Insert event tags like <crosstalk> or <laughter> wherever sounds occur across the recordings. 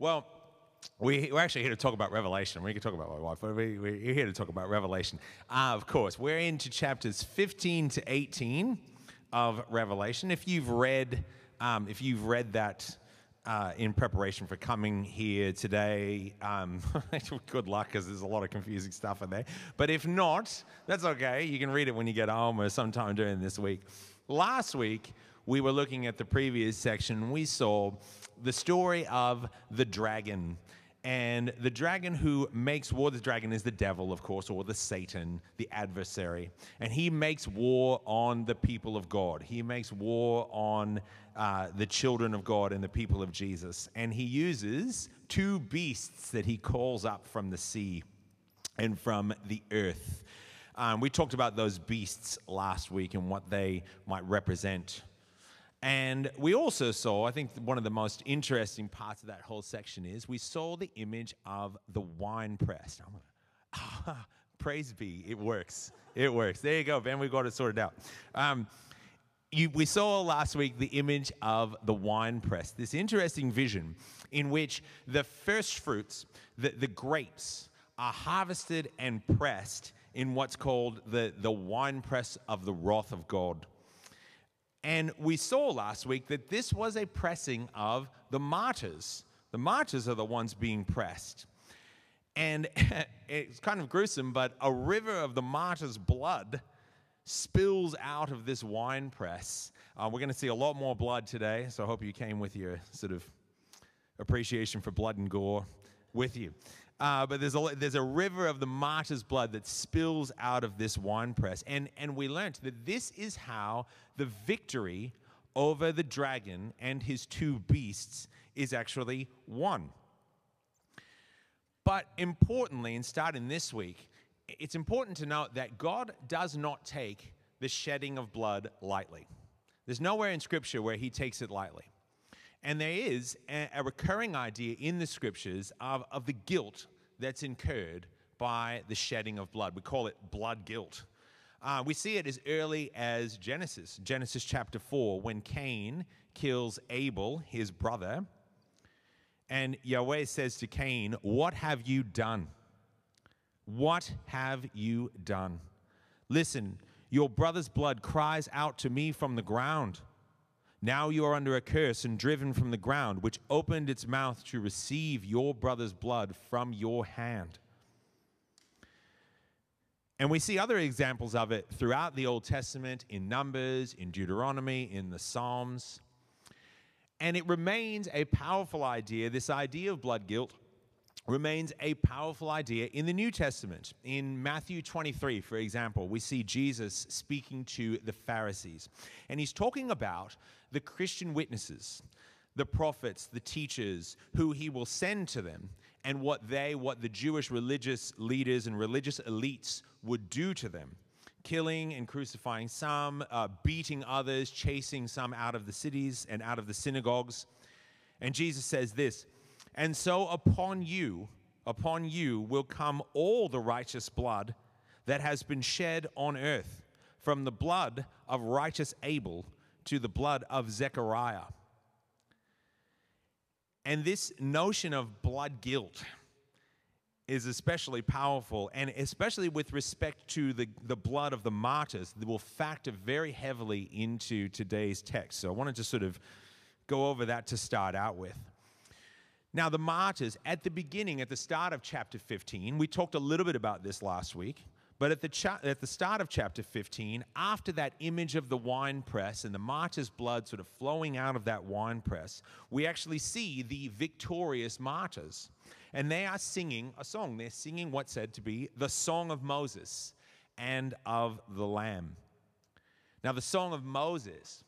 Well, we, we're actually here to talk about Revelation. We can talk about my wife, but we, we're here to talk about Revelation. Uh, of course, we're into chapters 15 to 18 of Revelation. If you've read, um, if you've read that uh, in preparation for coming here today, um, <laughs> good luck because there's a lot of confusing stuff in there. But if not, that's okay. You can read it when you get home or sometime during this week. Last week, we were looking at the previous section. We saw the story of the dragon. And the dragon who makes war, the dragon is the devil, of course, or the Satan, the adversary. And he makes war on the people of God. He makes war on uh, the children of God and the people of Jesus. And he uses two beasts that he calls up from the sea and from the earth. Um, we talked about those beasts last week and what they might represent. And we also saw, I think one of the most interesting parts of that whole section is we saw the image of the wine press. Ah, praise be, it works. It works. There you go, Ben, we've got it sorted out. Um, you, we saw last week the image of the wine press, this interesting vision in which the first fruits, the, the grapes, are harvested and pressed in what's called the, the wine press of the wrath of God. And we saw last week that this was a pressing of the martyrs. The martyrs are the ones being pressed. And <laughs> it's kind of gruesome, but a river of the martyrs' blood spills out of this wine press. Uh, we're going to see a lot more blood today, so I hope you came with your sort of appreciation for blood and gore with you. Uh, but there's a, there's a river of the martyr's blood that spills out of this wine press. And, and we learnt that this is how the victory over the dragon and his two beasts is actually won. But importantly, and starting this week, it's important to note that God does not take the shedding of blood lightly. There's nowhere in Scripture where he takes it lightly. And there is a, a recurring idea in the scriptures of, of the guilt that's incurred by the shedding of blood. We call it blood guilt. Uh, we see it as early as Genesis, Genesis chapter 4, when Cain kills Abel, his brother. And Yahweh says to Cain, What have you done? What have you done? Listen, your brother's blood cries out to me from the ground. Now you are under a curse and driven from the ground, which opened its mouth to receive your brother's blood from your hand. And we see other examples of it throughout the Old Testament, in Numbers, in Deuteronomy, in the Psalms. And it remains a powerful idea, this idea of blood guilt remains a powerful idea in the New Testament. In Matthew 23, for example, we see Jesus speaking to the Pharisees. And he's talking about the Christian witnesses, the prophets, the teachers, who he will send to them, and what they, what the Jewish religious leaders and religious elites would do to them. Killing and crucifying some, uh, beating others, chasing some out of the cities and out of the synagogues. And Jesus says this And so upon you, upon you will come all the righteous blood that has been shed on earth, from the blood of righteous Abel to the blood of Zechariah. And this notion of blood guilt is especially powerful, and especially with respect to the, the blood of the martyrs, that will factor very heavily into today's text. So I wanted to sort of go over that to start out with. Now, the martyrs, at the beginning, at the start of chapter 15, we talked a little bit about this last week. But at the, cha- at the start of chapter 15, after that image of the wine press and the martyr's blood sort of flowing out of that wine press, we actually see the victorious martyrs. And they are singing a song. They're singing what's said to be the Song of Moses and of the Lamb. Now, the Song of Moses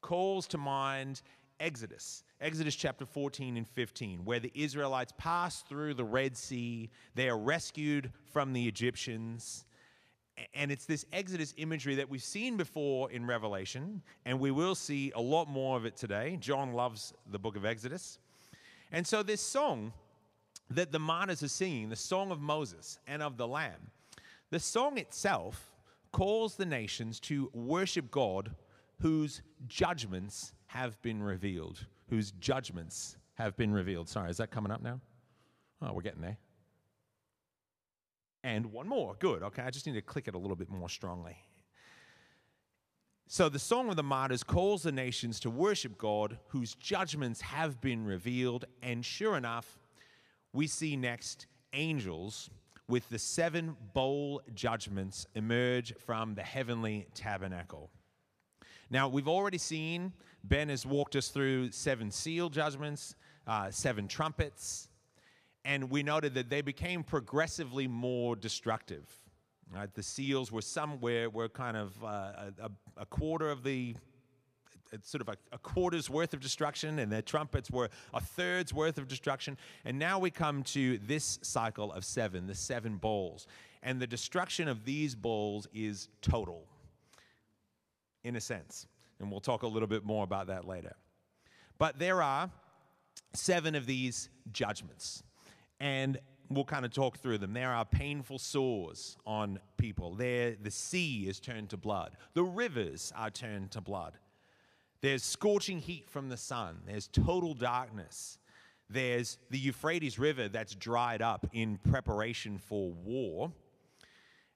calls to mind Exodus. Exodus chapter 14 and 15, where the Israelites pass through the Red Sea, they are rescued from the Egyptians, and it's this Exodus imagery that we've seen before in Revelation, and we will see a lot more of it today. John loves the book of Exodus. And so, this song that the martyrs are singing, the song of Moses and of the Lamb, the song itself calls the nations to worship God whose judgments have been revealed, whose judgments have been revealed. Sorry, is that coming up now? Oh, we're getting there. And one more. Good. Okay, I just need to click it a little bit more strongly. So the Song of the Martyrs calls the nations to worship God whose judgments have been revealed. And sure enough, we see next angels with the seven bowl judgments emerge from the heavenly tabernacle. Now, we've already seen, Ben has walked us through seven seal judgments, uh, seven trumpets, and we noted that they became progressively more destructive. Right? The seals were somewhere were kind of uh, a, a, quarter of the sort of a, a, quarter's worth of destruction, and their trumpets were a third's worth of destruction. And now we come to this cycle of seven, the seven bowls. And the destruction of these bowls is total, in a sense. And we'll talk a little bit more about that later. But there are seven of these judgments. And we'll kind of talk through them. There are painful sores on people. There, the sea is turned to blood. The rivers are turned to blood. There's scorching heat from the sun. There's total darkness. There's the Euphrates River that's dried up in preparation for war.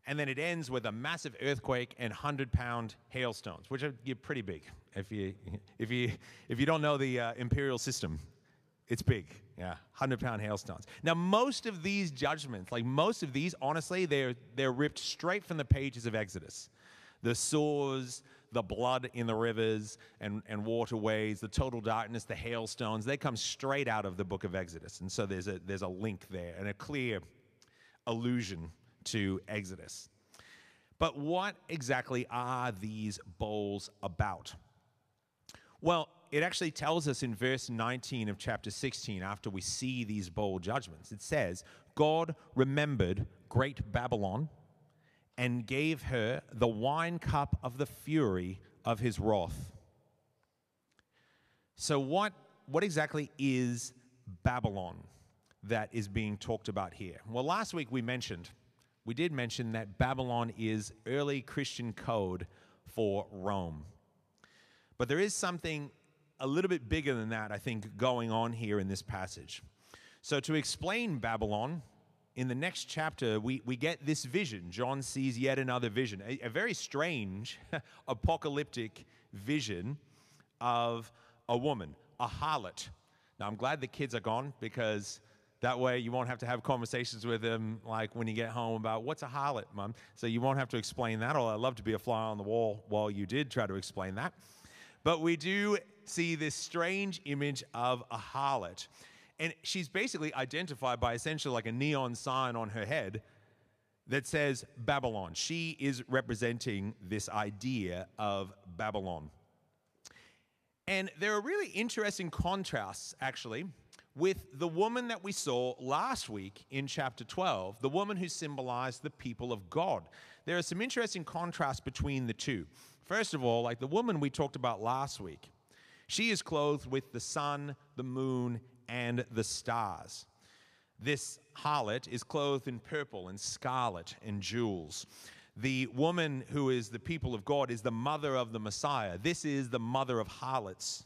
And then it ends with a massive earthquake and 100 pound hailstones, which are pretty big. If you, if you, if you don't know the uh, imperial system, it's big. Yeah, 100 pound hailstones. Now, most of these judgments, like most of these, honestly, they're, they're ripped straight from the pages of Exodus. The sores, the blood in the rivers and, and waterways, the total darkness, the hailstones, they come straight out of the book of Exodus. And so there's a, there's a link there and a clear allusion to Exodus. But what exactly are these bowls about? Well, it actually tells us in verse 19 of chapter 16, after we see these bowl judgments, it says, God remembered great Babylon and gave her the wine cup of the fury of his wrath. So, what, what exactly is Babylon that is being talked about here? Well, last week we mentioned, we did mention that Babylon is early Christian code for Rome. But there is something a little bit bigger than that, I think, going on here in this passage. So, to explain Babylon, in the next chapter, we, we get this vision. John sees yet another vision, a, a very strange <laughs> apocalyptic vision of a woman, a harlot. Now, I'm glad the kids are gone because that way you won't have to have conversations with them like when you get home about what's a harlot, mom. So you won't have to explain that. Although I'd love to be a fly on the wall while you did try to explain that. But we do see this strange image of a harlot. And she's basically identified by essentially like a neon sign on her head that says Babylon. She is representing this idea of Babylon. And there are really interesting contrasts, actually, with the woman that we saw last week in chapter 12, the woman who symbolized the people of God. There are some interesting contrasts between the two. First of all, like the woman we talked about last week, she is clothed with the sun, the moon, and the stars. This harlot is clothed in purple and scarlet and jewels. The woman who is the people of God is the mother of the Messiah. This is the mother of harlots.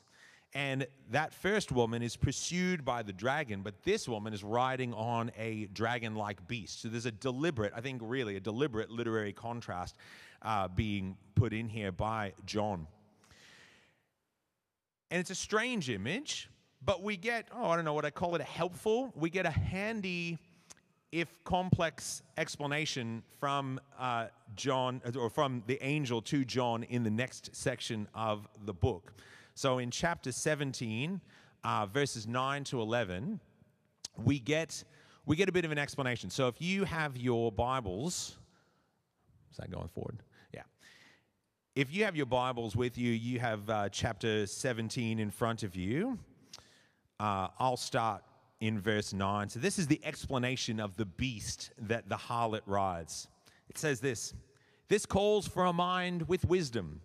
And that first woman is pursued by the dragon, but this woman is riding on a dragon like beast. So there's a deliberate, I think, really, a deliberate literary contrast uh, being put in here by John. And it's a strange image but we get, oh, I don't know what I call it, a helpful, we get a handy, if complex explanation from uh, John, or from the angel to John in the next section of the book. So in chapter 17, uh, verses 9 to 11, we get, we get a bit of an explanation. So if you have your Bibles, is that going forward? Yeah. If you have your Bibles with you, you have uh, chapter 17 in front of you. Uh, I'll start in verse 9. So, this is the explanation of the beast that the harlot rides. It says this This calls for a mind with wisdom.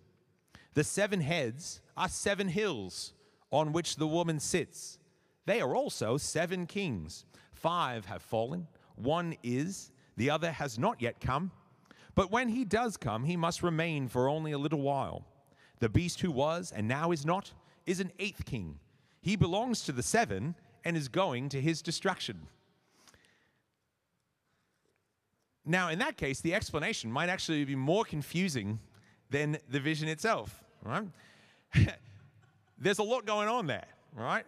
The seven heads are seven hills on which the woman sits. They are also seven kings. Five have fallen, one is, the other has not yet come. But when he does come, he must remain for only a little while. The beast who was and now is not is an eighth king He belongs to the seven and is going to his destruction. Now, in that case, the explanation might actually be more confusing than the vision itself, right? <laughs> There's a lot going on there, right?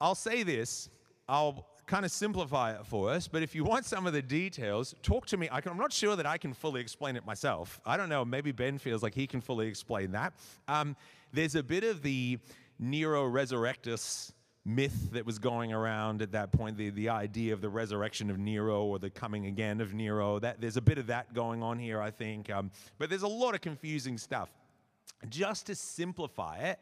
I'll say this, I'll kind of simplify it for us, but if you want some of the details, talk to me. I am not sure that I can fully explain it myself. I don't know, maybe Ben feels like he can fully explain that. Um, there's a bit of the Nero Resurrectus myth that was going around at that point the, the idea of the resurrection of nero or the coming again of nero that there's a bit of that going on here i think um, but there's a lot of confusing stuff just to simplify it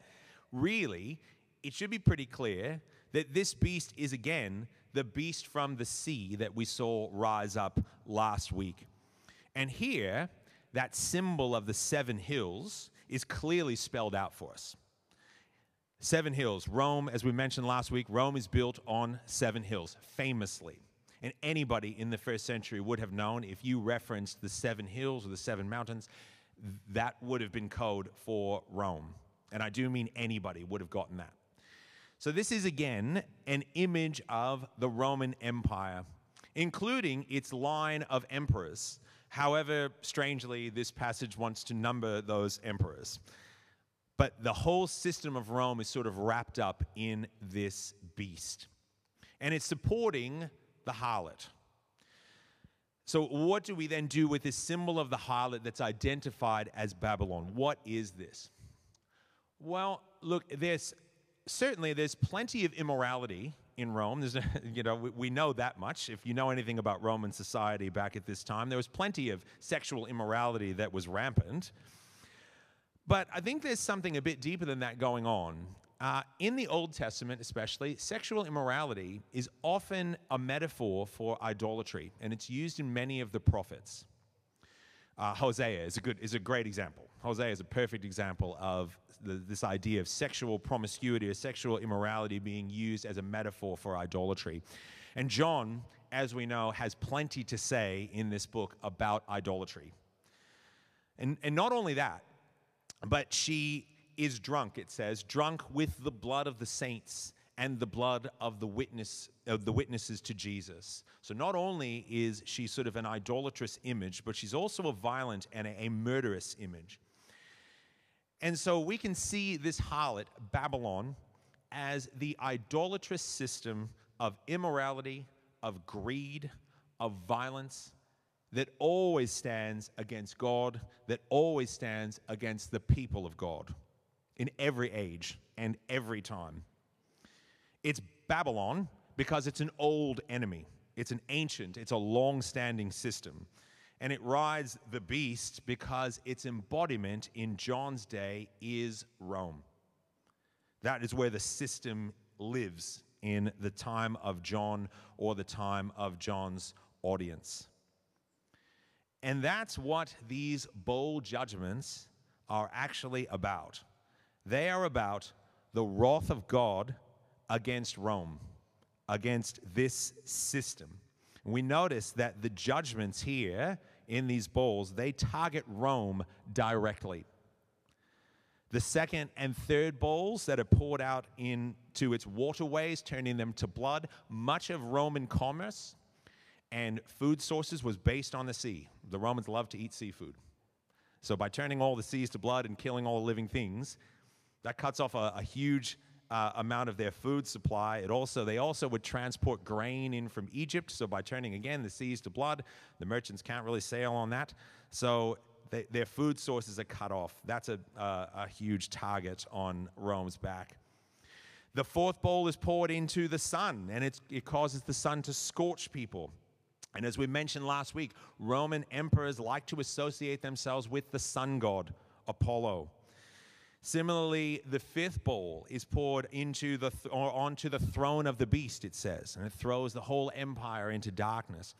really it should be pretty clear that this beast is again the beast from the sea that we saw rise up last week and here that symbol of the seven hills is clearly spelled out for us Seven hills. Rome, as we mentioned last week, Rome is built on seven hills, famously. And anybody in the first century would have known if you referenced the seven hills or the seven mountains, that would have been code for Rome. And I do mean anybody would have gotten that. So, this is again an image of the Roman Empire, including its line of emperors. However, strangely, this passage wants to number those emperors. But the whole system of Rome is sort of wrapped up in this beast. And it's supporting the harlot. So, what do we then do with this symbol of the harlot that's identified as Babylon? What is this? Well, look, there's certainly there's plenty of immorality in Rome. There's, <laughs> you know, we, we, know that much. If you know anything about Roman society back at this time, there was plenty of sexual immorality that was rampant. But I think there's something a bit deeper than that going on. Uh, in the Old Testament, especially, sexual immorality is often a metaphor for idolatry, and it's used in many of the prophets. Uh, Hosea is a good is a great example. Hosea is a perfect example of the, this idea of sexual promiscuity or sexual immorality being used as a metaphor for idolatry. And John, as we know, has plenty to say in this book about idolatry. And, and not only that, but she is drunk, it says, drunk with the blood of the saints and the blood of the witness of the witnesses to Jesus. So not only is she sort of an idolatrous image, but she's also a violent and a, murderous image. And so we can see this harlot, Babylon, as the idolatrous system of immorality, of greed, of violence, that always stands against God, that always stands against the people of God in every age and every time. It's Babylon because it's an old enemy, it's an ancient, it's a long standing system. And it rides the beast because its embodiment in John's day is Rome. That is where the system lives in the time of John or the time of John's audience. And that's what these bowl judgments are actually about. They are about the wrath of God against Rome, against this system. We notice that the judgments here in these bowls, they target Rome directly. The second and third bowls that are poured out into its waterways, turning them to blood, much of Roman commerce and food sources was based on the sea. The Romans loved to eat seafood. So by turning all the seas to blood and killing all living things, that cuts off a, a huge uh, amount of their food supply. It also they also would transport grain in from Egypt. So by turning again the seas to blood, the merchants can't really sail on that. So they, their food sources are cut off. That's a, a huge target on Rome's back. The fourth bowl is poured into the sun, and it causes the sun to scorch people. And as we mentioned last week, Roman emperors like to associate themselves with the sun god, Apollo. Similarly, the fifth bowl is poured into the th- or onto the throne of the beast, it says, and it throws the whole empire into darkness.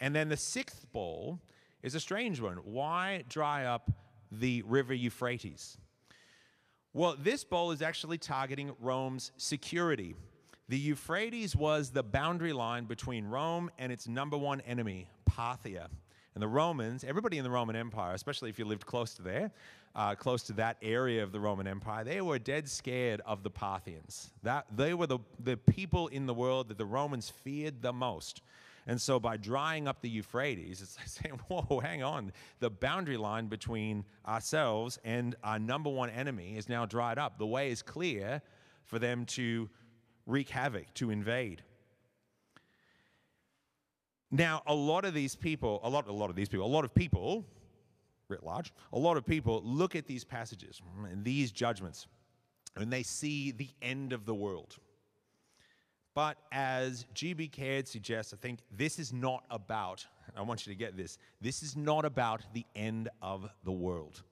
And then the sixth bowl is a strange one. Why dry up the river Euphrates? Well, this bowl is actually targeting Rome's security. The Euphrates was the boundary line between Rome and its number one enemy, Parthia. And the Romans, everybody in the Roman Empire, especially if you lived close to there, uh, close to that area of the Roman Empire, they were dead scared of the Parthians. That, they were the, the people in the world that the Romans feared the most. And so by drying up the Euphrates, it's like <laughs> saying, whoa, hang on. The boundary line between ourselves and our number one enemy is now dried up. The way is clear for them to wreak havoc, to invade. Now, a lot of these people, a lot, a lot of these people, a lot of people, writ large, a lot of people look at these passages and these judgments and they see the end of the world. But as G.B. Caird suggests, I think this is not about, I want you to get this, this is not about the end of the world.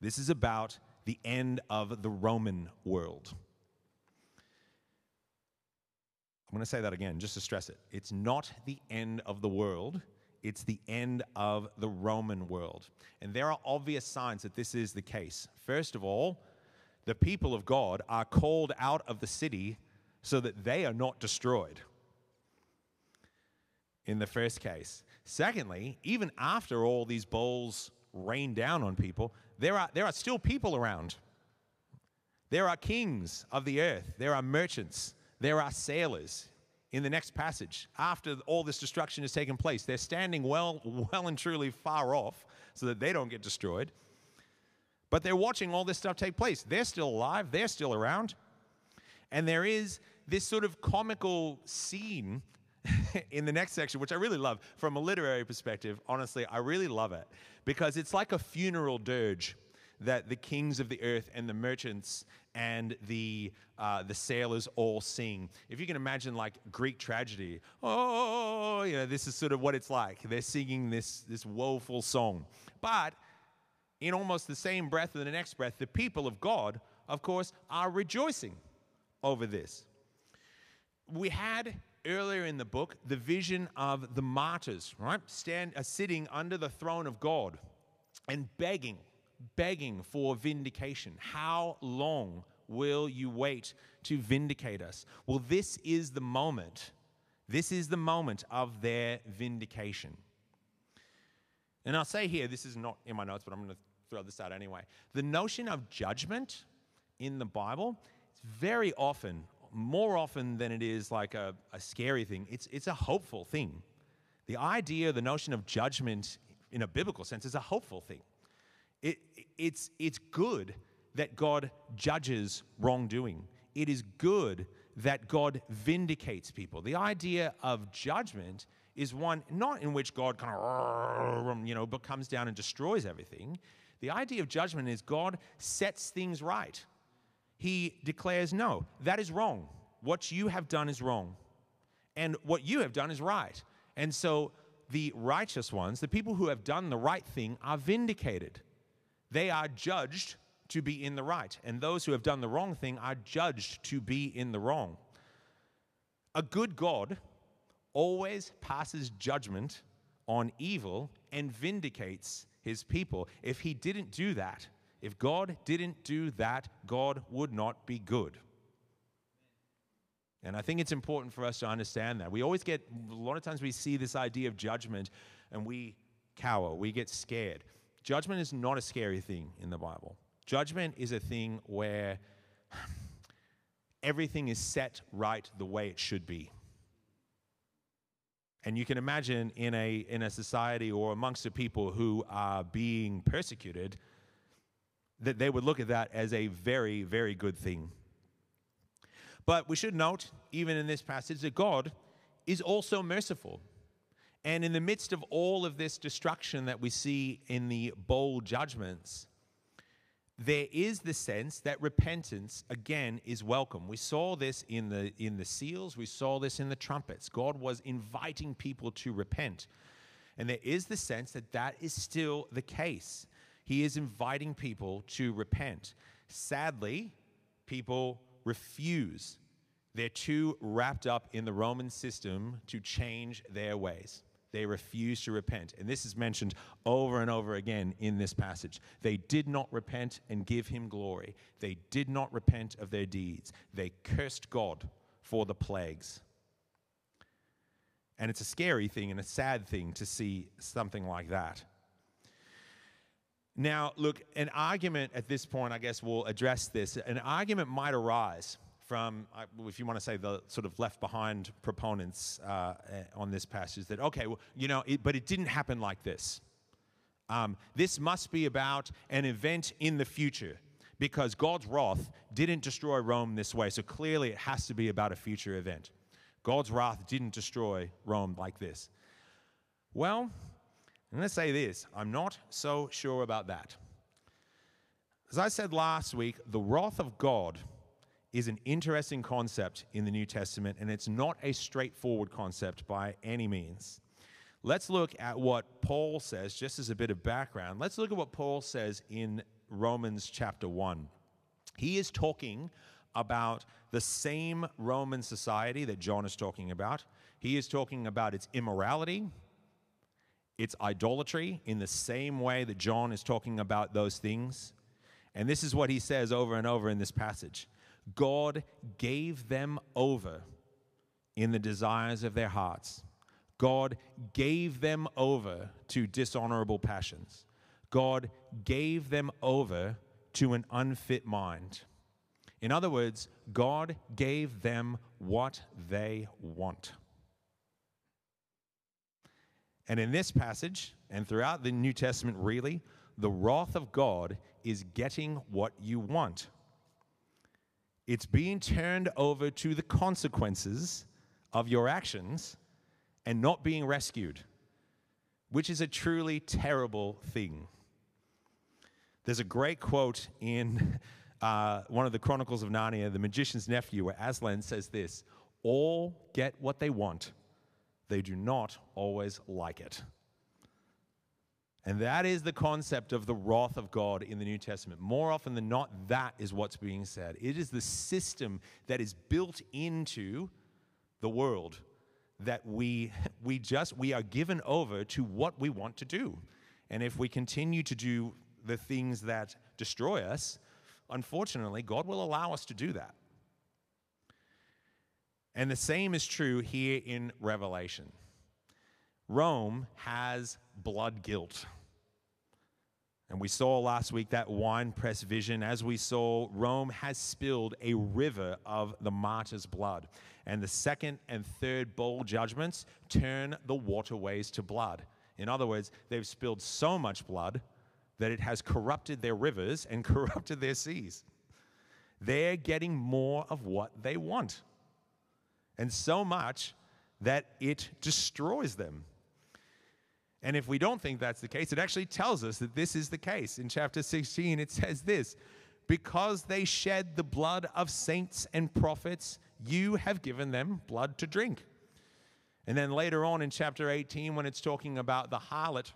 This is about the end of the Roman world. I'm going to say that again just to stress it. It's not the end of the world, it's the end of the Roman world. And there are obvious signs that this is the case. First of all, the people of God are called out of the city so that they are not destroyed. In the first case. Secondly, even after all these bowls rain down on people, there are, there are still people around. There are kings of the earth, there are merchants, there are sailors in the next passage. After all this destruction has taken place, they're standing well, <laughs> well and truly far off so that they don't get destroyed. But they're watching all this stuff take place. They're still alive, they're still around. And there is this sort of comical scene <laughs> in the next section, which I really love from a literary perspective. Honestly, I really love it because it's like a funeral dirge that the kings of the earth and the merchants and the, uh, the sailors all sing. If you can imagine like Greek tragedy, oh, you know, this is sort of what it's like. They're singing this, this woeful song. But in almost the same breath and the next breath, the people of God, of course, are rejoicing over this. We had earlier in the book the vision of the martyrs, right? Stand, uh, sitting under the throne of God and begging begging for vindication. How long will you wait to vindicate us? Well, this is the moment. This is the moment of their vindication. And I'll say here, this is not in my notes, but I'm going to throw this out anyway. The notion of judgment in the Bible is very often, more often than it is like a, a scary thing, it's, it's a hopeful thing. The idea, the notion of judgment in a biblical sense is a hopeful thing. It, it's, it's good that God judges wrongdoing. It is good that God vindicates people. The idea of judgment is one not in which God kind of, you know, but comes down and destroys everything. The idea of judgment is God sets things right. He declares, no, that is wrong. What you have done is wrong. And what you have done is right. And so the righteous ones, the people who have done the right thing, are vindicated they are judged to be in the right, and those who have done the wrong thing are judged to be in the wrong. A good God always passes judgment on evil and vindicates his people. If he didn't do that, if God didn't do that, God would not be good. And I think it's important for us to understand that. We always get, a lot of times we see this idea of judgment and we cower, we get scared. Judgment is not a scary thing in the Bible. Judgment is a thing where everything is set right the way it should be. And you can imagine in a, in a society or amongst the people who are being persecuted, that they would look at that as a very, very good thing. But we should note, even in this passage, that God is also merciful. And in the midst of all of this destruction that we see in the bowl judgments, there is the sense that repentance again is welcome. We saw this in the in the seals, we saw this in the trumpets. God was inviting people to repent. And there is the sense that that is still the case. He is inviting people to repent. Sadly, people refuse. They're too wrapped up in the Roman system to change their ways. They refused to repent. And this is mentioned over and over again in this passage. They did not repent and give him glory. They did not repent of their deeds. They cursed God for the plagues. And it's a scary thing and a sad thing to see something like that. Now, look, an argument at this point, I guess we'll address this. An argument might arise from, if you want to say, the sort of left behind proponents uh, eh, on this passage that, okay, well, you know, it, but it didn't happen like this. Um, this must be about an event in the future because God's wrath didn't destroy Rome this way. So clearly it has to be about a future event. God's wrath didn't destroy Rome like this. Well, going to say this I'm not so sure about that. As I said last week, the wrath of God is an interesting concept in the New Testament, and it's not a straightforward concept by any means. Let's look at what Paul says, just as a bit of background. Let's look at what Paul says in Romans chapter 1. He is talking about the same Roman society that John is talking about. He is talking about its immorality, its idolatry, in the same way that John is talking about those things. And this is what he says over and over in this passage God gave them over in the desires of their hearts. God gave them over to dishonorable passions. God gave them over to an unfit mind. In other words, God gave them what they want. And in this passage, and throughout the New Testament, really, the wrath of God is getting what you want. It's being turned over to the consequences of your actions and not being rescued, which is a truly terrible thing. There's a great quote in <laughs> uh, one of the Chronicles of Narnia, The Magician's Nephew, where Aslan says this All get what they want, they do not always like it. And that is the concept of the wrath of God in the New Testament. More often than not, that is what's being said. It is the system that is built into the world that we, we just we are given over to what we want to do. And if we continue to do the things that destroy us, unfortunately, God will allow us to do that. And the same is true here in Revelation. Rome has blood guilt. And we saw last week that wine press vision. As we saw, Rome has spilled a river of the martyr's blood. And the second and third bowl judgments turn the waterways to blood. In other words, they've spilled so much blood that it has corrupted their rivers and <laughs> corrupted their seas. They're getting more of what they want. And so much that it destroys them. And if we don't think that's the case, it actually tells us that this is the case. In chapter 16, it says this Because they shed the blood of saints and prophets, you have given them blood to drink. And then later on in chapter 18, when it's talking about the harlot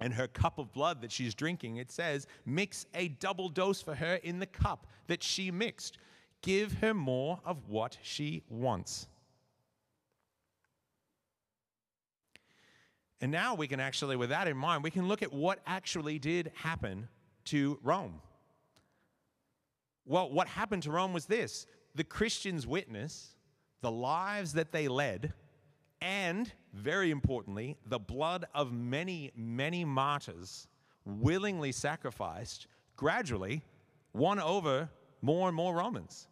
and her cup of blood that she's drinking, it says, Mix a double dose for her in the cup that she mixed. Give her more of what she wants. And now we can actually, with that in mind, we can look at what actually did happen to Rome. Well, what happened to Rome was this the Christians' witness, the lives that they led, and very importantly, the blood of many, many martyrs willingly sacrificed gradually won over more and more Romans.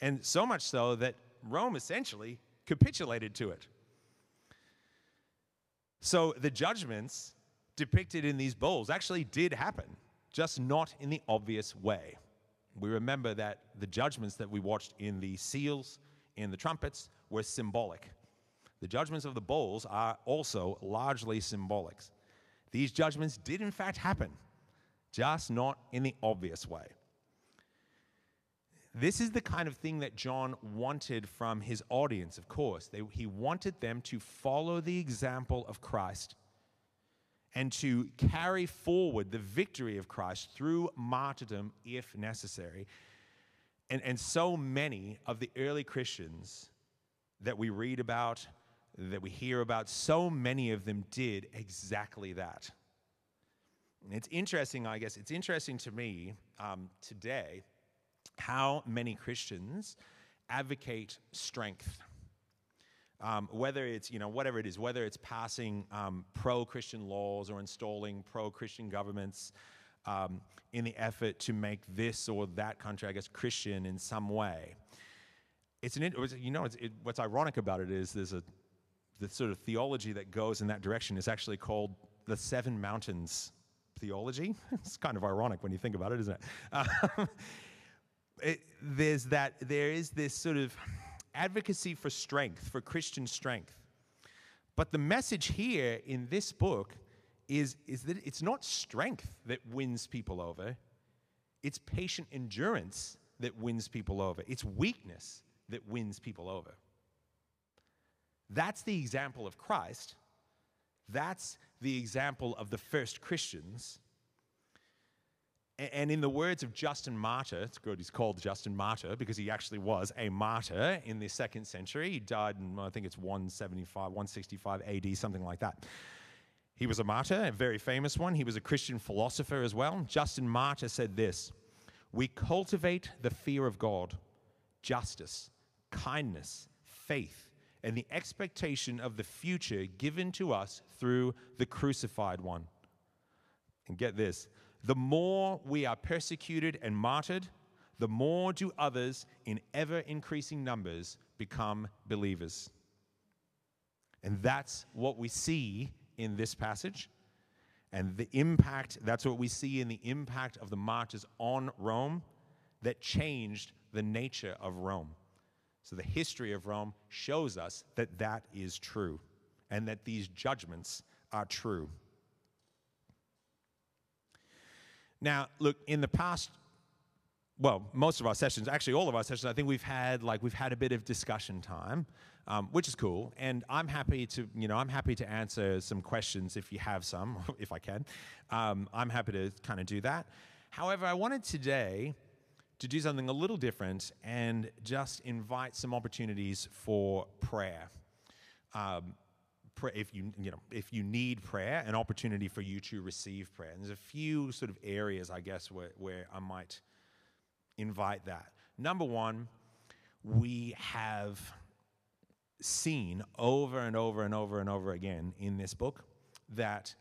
And so much so that Rome essentially capitulated to it. So the judgments depicted in these bowls actually did happen, just not in the obvious way. We remember that the judgments that we watched in the seals, in the trumpets, were symbolic. The judgments of the bowls are also largely symbolic. These judgments did, in fact, happen, just not in the obvious way. This is the kind of thing that John wanted from his audience, of course. They, he wanted them to follow the example of Christ and to carry forward the victory of Christ through martyrdom if necessary. And, and so many of the early Christians that we read about, that we hear about, so many of them did exactly that. And it's interesting, I guess, it's interesting to me um, today how many Christians advocate strength. Um, whether it's, you know, whatever it is, whether it's passing um, pro Christian laws or installing pro Christian governments um, in the effort to make this or that country, I guess, Christian in some way. It's an, you know, it, what's ironic about it is there's a, the sort of theology that goes in that direction is actually called the Seven Mountains theology. <laughs> it's kind of ironic when you think about it, isn't it? <laughs> it there's that, there is this sort of advocacy for strength, for Christian strength. But the message here in this book is, is that it's not strength that wins people over, it's patient endurance that wins people over, it's weakness that wins people over. That's the example of Christ. That's the example of the first Christians. And in the words of Justin Martyr, it's good he's called Justin Martyr because he actually was a martyr in the second century. He died in, I think it's 175, 165 AD, something like that. He was a martyr, a very famous one. He was a Christian philosopher as well. Justin Martyr said this We cultivate the fear of God, justice, kindness, faith, and the expectation of the future given to us through the crucified one. And get this the more we are persecuted and martyred, the more do others in ever increasing numbers become believers. And that's what we see in this passage. And the impact, that's what we see in the impact of the martyrs on Rome that changed the nature of Rome. So the history of Rome shows us that that is true and that these judgments are true. Now, look, in the past, well, most of our sessions, actually all of our sessions, I think we've had like we've had a bit of discussion time um, which is cool. And I'm happy to, you know, I'm happy to answer some questions if you have some, <laughs> if I can. Um, I'm happy to kind of do that. However, I wanted today to do something a little different and just invite some opportunities for prayer. Um, if you you know if you need prayer, an opportunity for you to receive prayer. And there's a few sort of areas, I guess, where, where I might invite that. Number one, we have seen over and over and over and over again in this book that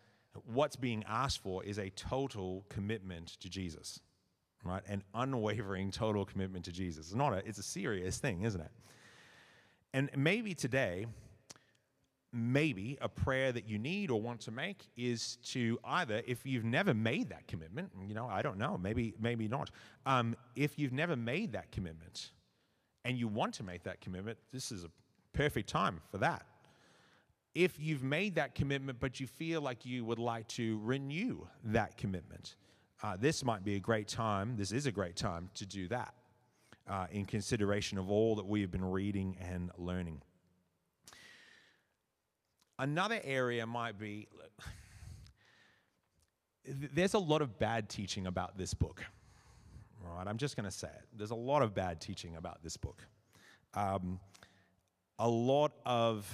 what's being asked for is a total commitment to Jesus, right? An unwavering total commitment to Jesus. It's not a, it's a serious thing, isn't it? And maybe today, maybe a prayer that you need or want to make is to either, if you've never made that commitment, you know, I don't know, maybe, maybe not. Um, if you've never made that commitment and you want to make that commitment, this is a perfect time for that. If you've made that commitment, but you feel like you would like to renew that commitment, uh, this might be a great time. This is a great time to do that uh, in consideration of all that we have been reading and learning. Another area might be there's a lot of bad teaching about this book. Right, I'm just going to say it. There's a lot of bad teaching about this book. Um, a lot of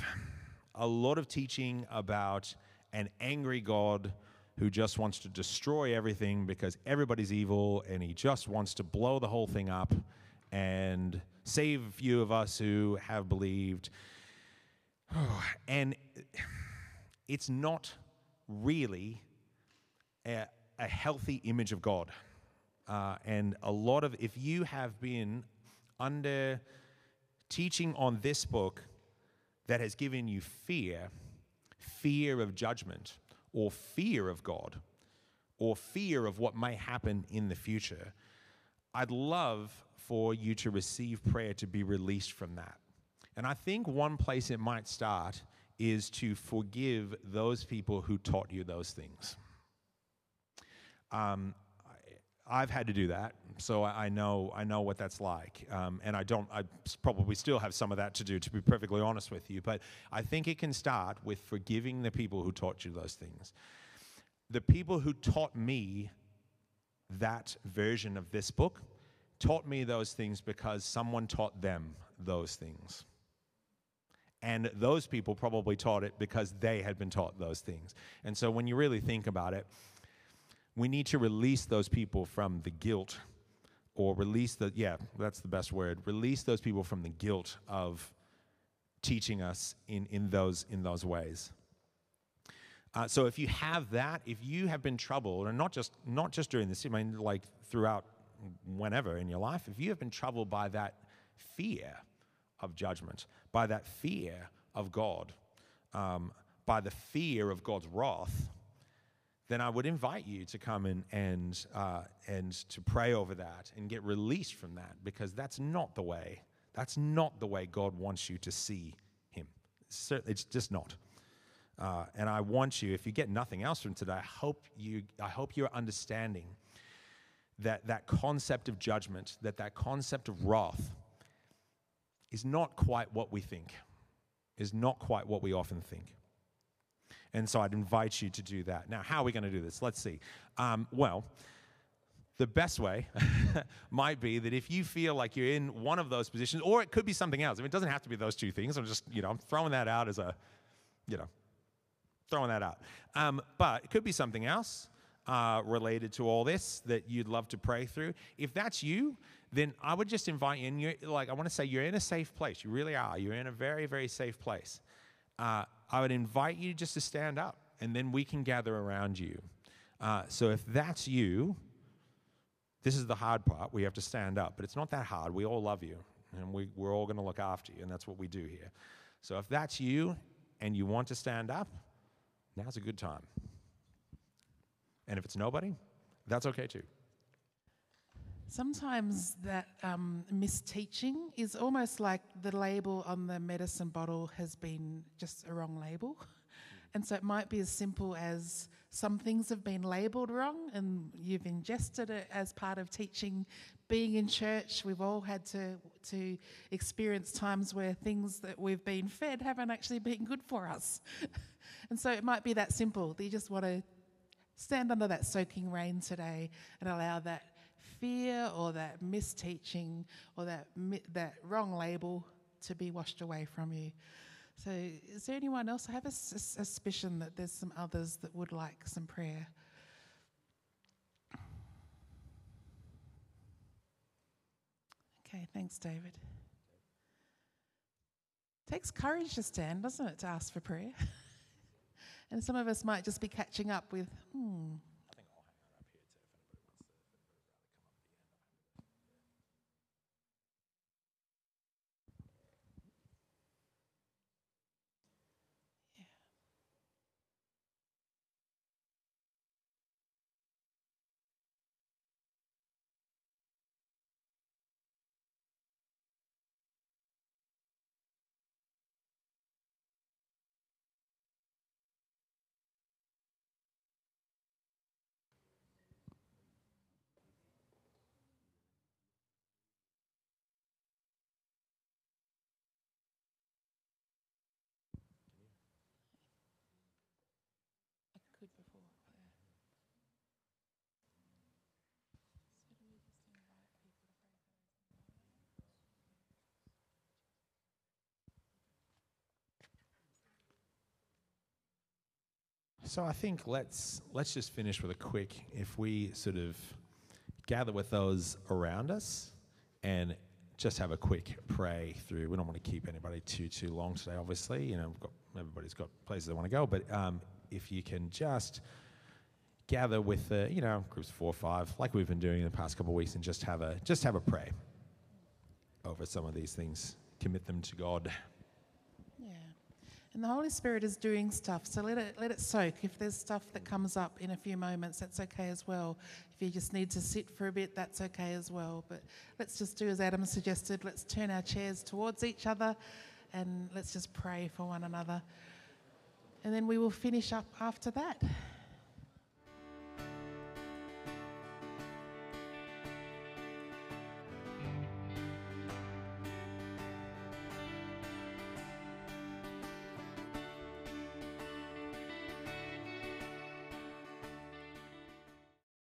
a lot of teaching about an angry God who just wants to destroy everything because everybody's evil and he just wants to blow the whole thing up and save a few of us who have believed. <sighs> And it's not really a, a healthy image of God. Uh, and a lot of, if you have been under teaching on this book that has given you fear, fear of judgment, or fear of God, or fear of what may happen in the future, I'd love for you to receive prayer to be released from that. And I think one place it might start is to forgive those people who taught you those things. Um, I've had to do that, so I know I know what that's like, um, and I don't. I probably still have some of that to do, to be perfectly honest with you. But I think it can start with forgiving the people who taught you those things. The people who taught me that version of this book taught me those things because someone taught them those things. And those people probably taught it because they had been taught those things. And so when you really think about it, we need to release those people from the guilt or release the yeah that's the best word release those people from the guilt of teaching us in, in, those, in those ways. Uh, so if you have that, if you have been troubled, and not just not just during this, I mean, like throughout whenever in your life, if you have been troubled by that fear of judgment, by that fear of God, um, by the fear of God's wrath, then I would invite you to come in and, uh, and to pray over that and get released from that because that's not the way. That's not the way God wants you to see Him. It's just not. Uh, and I want you, if you get nothing else from today, I hope, you, I hope you're understanding that that concept of judgment, that that concept of wrath is not quite what we think, is not quite what we often think. And so I'd invite you to do that. Now, how are we going to do this? Let's see. Um, well, the best way <laughs> might be that if you feel like you're in one of those positions, or it could be something else. I mean, it doesn't have to be those two things. I'm just, you know, I'm throwing that out as a, you know, throwing that out. Um, but it could be something else uh, related to all this that you'd love to pray through. If that's you, then I would just invite you. And you're, like I want to say, you're in a safe place. You really are. You're in a very, very safe place. Uh, I would invite you just to stand up and then we can gather around you. Uh, so if that's you, this is the hard part. We have to stand up, but it's not that hard. We all love you and we, we're all going to look after you, and that's what we do here. So if that's you and you want to stand up, now's a good time. And if it's nobody, that's okay too. Sometimes that um, misteaching is almost like the label on the medicine bottle has been just a wrong label. And so it might be as simple as some things have been labeled wrong and you've ingested it as part of teaching. Being in church, we've all had to, to experience times where things that we've been fed haven't actually been good for us. <laughs> and so it might be that simple you just want to stand under that soaking rain today and allow that fear or that misteaching or that, that wrong label to be washed away from you. So, is there anyone else? I have a, suspicion that there's some others that would like some prayer. Okay, thanks, David. Takes courage to stand, doesn't it, to ask for prayer? <laughs> and some of us might just be catching up with, hmm, So I think let's let's just finish with a quick. If we sort of gather with those around us and just have a quick pray through. We don't want to keep anybody too too long today. Obviously, you know, got, everybody's got places they want to go, but um, if you can just gather with the you know groups four or five, like we've been doing in the past couple of weeks, and just have a just have a pray over some of these things. Commit them to God. And the Holy Spirit is doing stuff, so let it, let it soak. If there's stuff that comes up in a few moments, that's okay as well. If you just need to sit for a bit, that's okay as well. But let's just do as Adam suggested let's turn our chairs towards each other and let's just pray for one another. And then we will finish up after that.